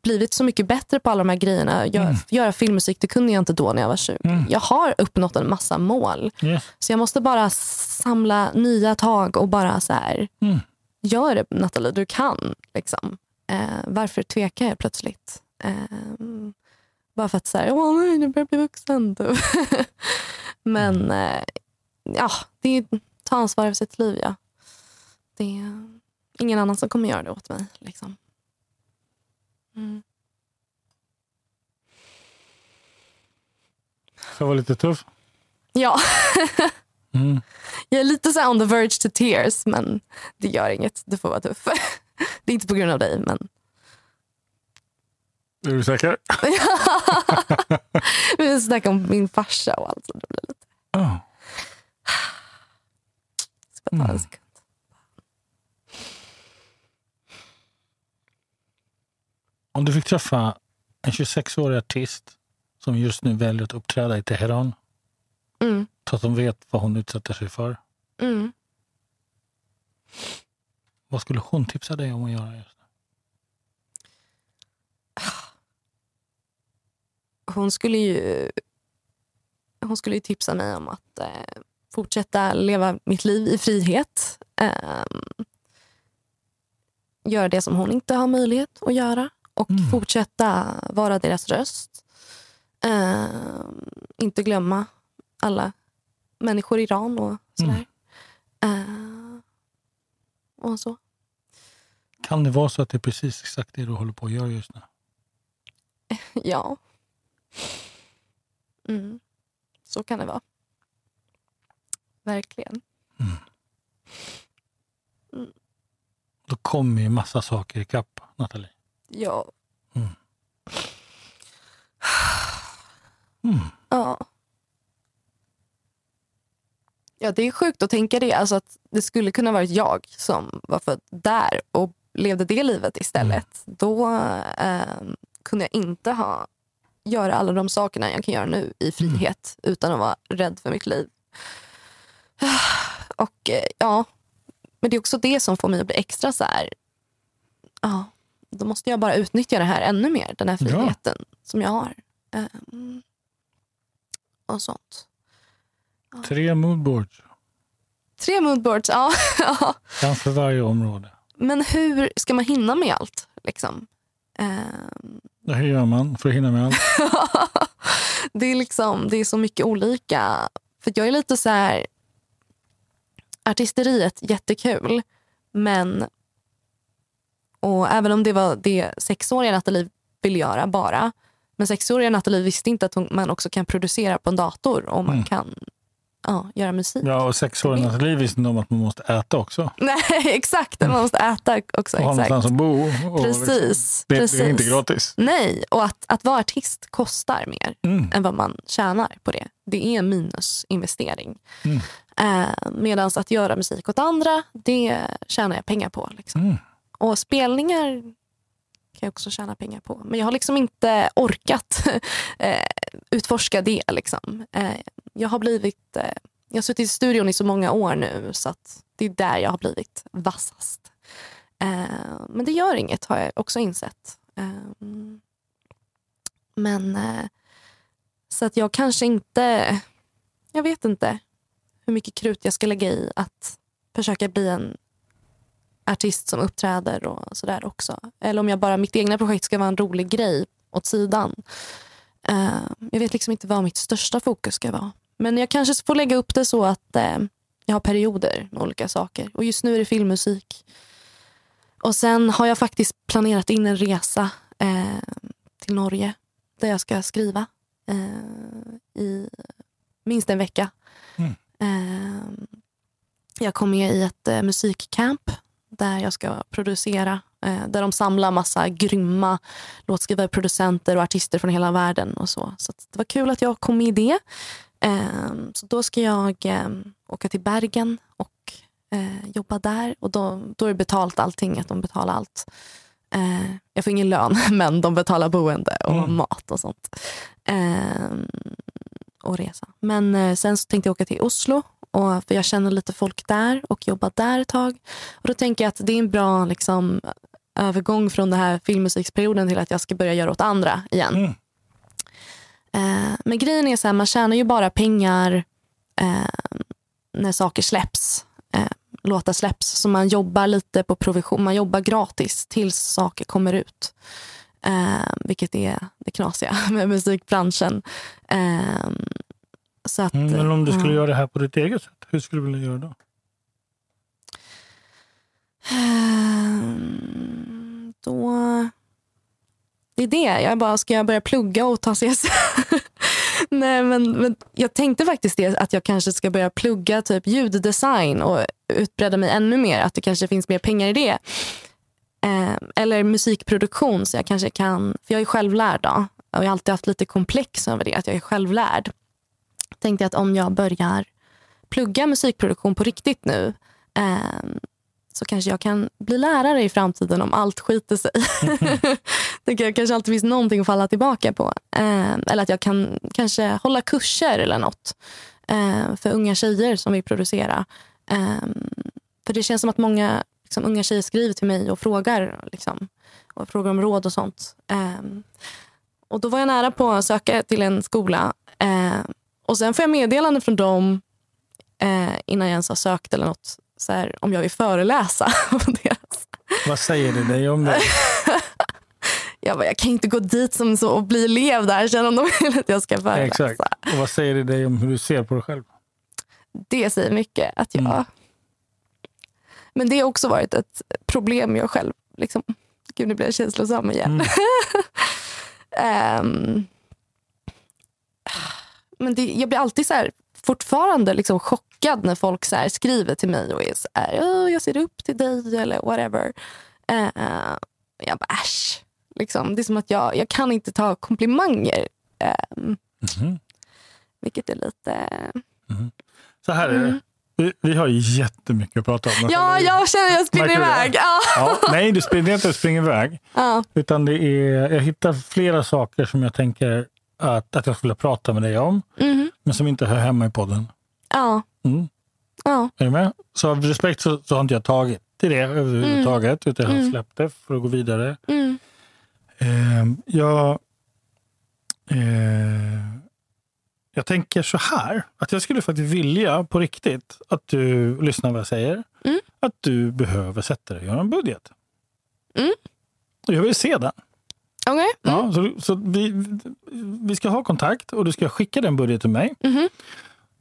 blivit så mycket bättre på alla de här grejerna. Gör, Mm. Göra filmmusik, det kunde jag inte då när jag var 20. Mm. Jag har uppnått en massa mål. Yes. Så jag måste bara samla nya tag och bara så här, Mm. gör det Nathalie, du kan. Liksom. Eh, varför tvekar jag plötsligt? Eh, bara för att så här, åh nej, nu börjar jag bli vuxen. typ. [LAUGHS] Men eh, ja, det är ta ansvar för sitt liv. Ja. Det är ingen annan som kommer göra det åt mig. Liksom. Mm. Jag var lite tuff. Ja, [LAUGHS] Mm. jag är lite så on the verge to tears, men det gör inget. Du får vara tuff. [LAUGHS] Det är inte på grund av dig, men Är du säker? [LAUGHS] vi snackar om min farsa och allt. Så det blir lite... Oh. Ska bara ta en sekund. Om du fick träffa en 26-årig artist som just nu väljer att uppträda i Teheran Mm, så att de vet vad hon utsätter sig för. mm. Vad skulle hon tipsa dig om att göra just Hon skulle ju hon skulle ju tipsa mig om att eh, fortsätta leva mitt liv i frihet. Eh, göra det som hon inte har möjlighet att göra och Mm. fortsätta vara deras röst. Eh, inte glömma alla människor i Iran och sådär. Eh, och så. Kan det vara så att det är precis exakt det du håller på att göra just nu? [LAUGHS] Ja. Mm. Så kan det vara. Verkligen. Då kommer ju massa saker ikapp, Nathalie. Ja. Mm. [SIGHS] Mm. Ja. Ja, det är sjukt att tänka det. Alltså att det skulle kunna varit jag som var född där och levde det livet istället. Då eh, kunde jag inte ha göra alla de sakerna jag kan göra nu i frihet utan att vara rädd för mitt liv. [SIGHS] Och eh, ja, men det är också det som får mig att bli extra så här. Ja, då måste jag bara utnyttja det här ännu mer, den här Ja. friheten som jag har. Ehm, och sånt. Tre moodboards. Tre moodboards, ja. ja. En för varje område. Men hur ska man hinna med allt? Liksom? Ehm, Det här gör man för att hinna med allt. [LAUGHS] det, är liksom, det är så mycket olika. För jag är lite så här... Artisteriet, jättekul. Men... Och även om det var det sexåriga Nathalie ville göra bara. Men sexåriga Nathalie visste inte att hon, man också kan producera på en dator och man Mm. kan ja, göra musik. Ja, och sexåringen Nathalie visste inte om att man måste äta också. Nej, [LAUGHS] exakt. Man måste äta också. Och ha någonstans att bo. Och Precis. Liksom, det, precis. är inte gratis. Nej, och att, att vara artist kostar mer Mm. än vad man tjänar på det. Det är en minusinvestering. Mm. Eh, Medan att göra musik åt andra, det tjänar jag pengar på. Liksom. Mm. Och spelningar kan jag också tjäna pengar på. Men jag har liksom inte orkat [LAUGHS] eh, utforska det. Liksom. Eh, jag har blivit... Eh, jag har suttit i studion i så många år nu så att det är där jag har blivit vassast. Men det gör inget har jag också insett. Men så att jag kanske inte... Jag vet inte hur mycket krut jag ska lägga i att försöka bli en artist som uppträder och sådär också. Eller om jag bara, mitt egna projekt ska vara en rolig grej åt sidan. Eh, jag vet liksom inte vad mitt största fokus ska vara. Men jag kanske får lägga upp det så att eh, jag har perioder med olika saker. Och just nu är det filmmusik. Och sen har jag faktiskt planerat in en resa eh, till Norge där jag ska skriva i minst en vecka. Mm. Jag kommer i ett musikcamp där jag ska producera. Eh, där de samlar massa grymma låtskrivare, producenter och artister från hela världen. och Så Så det var kul att jag kom med i det. Eh, så då ska jag eh, åka till Bergen och eh, jobba där. Och då, då är det betalt allting, att de betalar allt. Eh, jag får ingen lön, [LAUGHS] men de betalar boende och Mm. mat och sånt. Eh, och resa. Men sen så tänkte jag åka till Oslo, och, för jag känner lite folk där och jobba där ett tag. Och då tänker jag att det är en bra liksom, övergång från den här filmmusiksperioden till att jag ska börja göra åt andra igen. Mm. Eh, men grejen är så här, man tjänar ju bara pengar eh, när saker släpps. Eh, låtar släpps. Så man jobbar lite på provision. Man jobbar gratis tills saker kommer ut. Eh, vilket är det knasiga [LAUGHS] med musikbranschen. Eh, så att, Mm, men om du skulle ja. göra det här på ditt eget sätt, hur skulle du vilja göra då? Ehm, Då... Det är det. Jag bara, ska jag börja plugga och ta CSN? [LAUGHS] Nej, men, men jag tänkte faktiskt det, att jag kanske ska börja plugga typ ljuddesign och utbreda mig ännu mer. Att det kanske finns mer pengar i det. Ehm, eller musikproduktion, så jag kanske kan... För jag är självlärd. Då, och jag har alltid haft lite komplex över det, att jag är självlärd. Tänkte att om jag börjar plugga musikproduktion på riktigt nu ehm, så kanske jag kan bli lärare i framtiden om allt skiter sig. [LAUGHS] det kan- kanske alltid finns någonting att falla tillbaka på. Eh, eller att jag kan kanske hålla kurser eller något eh, för unga tjejer som vill producera. Eh, för det känns som att många liksom, unga tjejer skriver till mig och frågar, liksom, och frågar om råd och sånt. Eh, och Då var jag nära på att söka till en skola. Och Sen får jag meddelande från dem eh, innan jag ens har sökt eller något så här, om jag vill föreläsa. [LAUGHS] Vad säger det dig om det? [LAUGHS] Jag, bara, jag kan inte gå dit som så och bli elev där sen om de [LAUGHS] vill att jag ska föreläsa. Exakt. Och vad säger det dig om hur du ser på dig själv? Det säger mycket. att jag... Mm. Men det har också varit ett problem jag själv. Liksom. Gud, nu blir jag känslosam igen. Mm. Ehm, men det, jag blir alltid så här, fortfarande liksom chockad när folk så här, skriver till mig och är så här, "Åh, jag ser upp till dig eller whatever. Eh, jag bara äsch. Liksom. Det är som att jag, jag kan inte ta komplimanger. Eh, Mhm. vilket är lite... Så här är det. Mm. Vi, vi har jättemycket att prata om. Ja, jag känner att jag springer iväg. Ja. Ja, nej, du springer inte springer iväg. Ja. Utan det är, jag hittar flera saker som jag tänker att, att jag skulle prata med dig om. Mhm. Men som inte hör hemma i podden. Ja. Mm. Ja. Är du med? Så av respekt så, så har inte jag tagit till det överhuvudtaget. Utan jag har Mm. släppt det för att gå vidare. Mm. Eh, jag, eh, jag tänker så här, att jag skulle faktiskt vilja på riktigt att du lyssnar vad jag säger. Mm. Att du behöver sätta dig och göra en budget. Mm. Jag vill se den. Okej. Mm. Ja, så så vi, vi ska ha kontakt och du ska skicka den budgeten till mig. Mhm.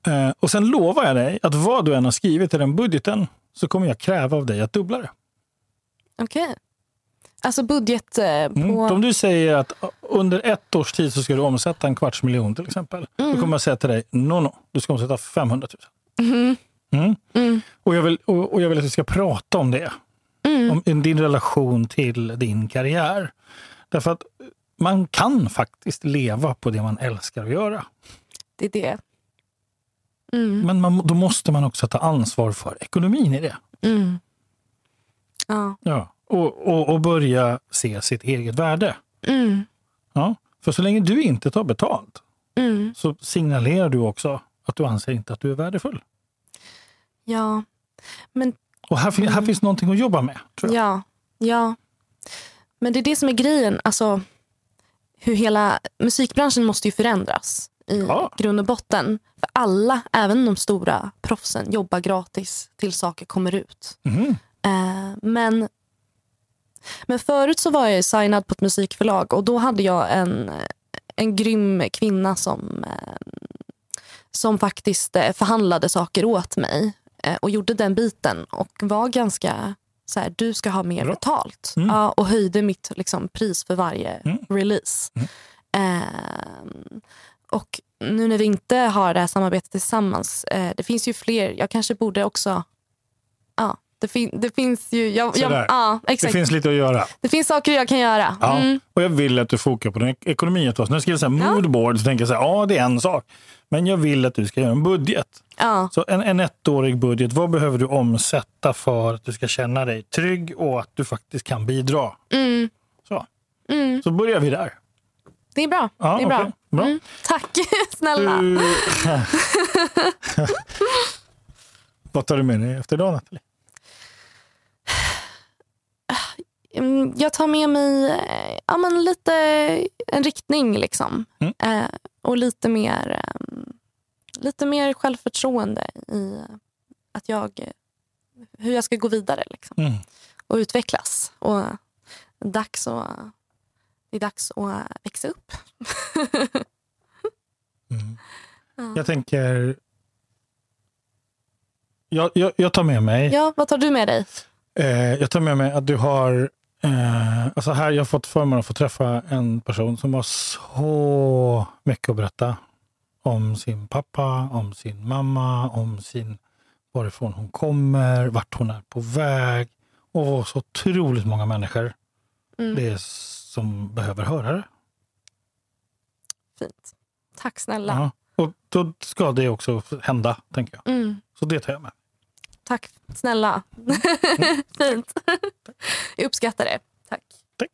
Eh, och sen lovar jag dig att vad du än har skrivit i den budgeten så kommer jag kräva av dig att dubbla det. Okej. Alltså budget eh, på... Mm. Om du säger att under ett års tid så ska du omsätta en kvarts miljon till exempel. Då kommer jag säga till dig, no, no, du ska omsätta 500 000. Mhm. Mm. Mm. Och, jag vill, och, och jag vill att vi ska prata om det. Mm. Om din relation till din karriär. Därför att man kan faktiskt leva på det man älskar att göra. Det är det. Mm. Men man, då måste man också ta ansvar för ekonomin i det. Mm. Ja. Ja. Och, och, och börja se sitt eget värde. Mm. Ja. För så länge du inte tar betalt Mm. så signalerar du också att du anser inte att du är värdefull. Ja. Men Och här, fin- här finns någonting att jobba med. Tror jag. Ja, ja. Men det är det som är grejen. Alltså, hur hela musikbranschen måste ju förändras i Ja. grund och botten. För alla, även de stora proffsen, jobbar gratis till saker kommer ut. Mhm. Eh, men, men förut så var jag signad på ett musikförlag och då hade jag en, en grym kvinna som, eh, som faktiskt eh, förhandlade saker åt mig eh, och gjorde den biten och var ganska så här, du ska ha mer Bra. betalt. Mm. Ja, och höjde mitt liksom, pris för varje Mm. release. Mm. Ehm, och nu när vi inte har det här samarbetet tillsammans, eh, det finns ju fler, jag kanske borde också Ja, det, fin- det finns ju... Jag, jag, ja, Det exakt. finns lite att göra. Det finns saker jag kan göra. Ja. Mm. Och jag vill att du fokar på den ek- ekonomin ett tag. När jag skriver så här moodboard så tänker jag så här, ja det är en sak. Men jag vill att du ska göra en budget. Ja. Så en, en ettårig budget, vad behöver du omsätta för att du ska känna dig trygg och att du faktiskt kan bidra? Mm. Så, Mm. så börjar vi där. Det är bra. Ja, det är bra. okej. Bra. Mm. Tack [LAUGHS] snälla. Du... [LAUGHS] vad tar du med dig efter dagen Nathalie? Mm, Jag tar med mig eh, ja, men lite en riktning. liksom. Mm. Eh, och lite mer, eh, lite mer självförtroende i att jag, eh, hur jag ska gå vidare liksom. Mm. och utvecklas. Och dags att, det är dags att växa upp. [LAUGHS] Mm. Ja. Jag tänker... Jag, jag, jag tar med mig Ja, vad tar du med dig? Eh, jag tar med mig att du har... Eh, alltså här, jag har fått förmånen att få träffa en person som har så mycket att berätta. Om sin pappa, om sin mamma, om sin, varifrån hon kommer, vart hon är på väg. Och så otroligt många människor Mm. det är som behöver höra det. Fint. Tack snälla. Ja. Och då ska det också hända, tänker jag. Mm. Så det tar jag med. Tack snälla. Mm. [LAUGHS] Fint. Jag uppskattar det. Tack. Tack.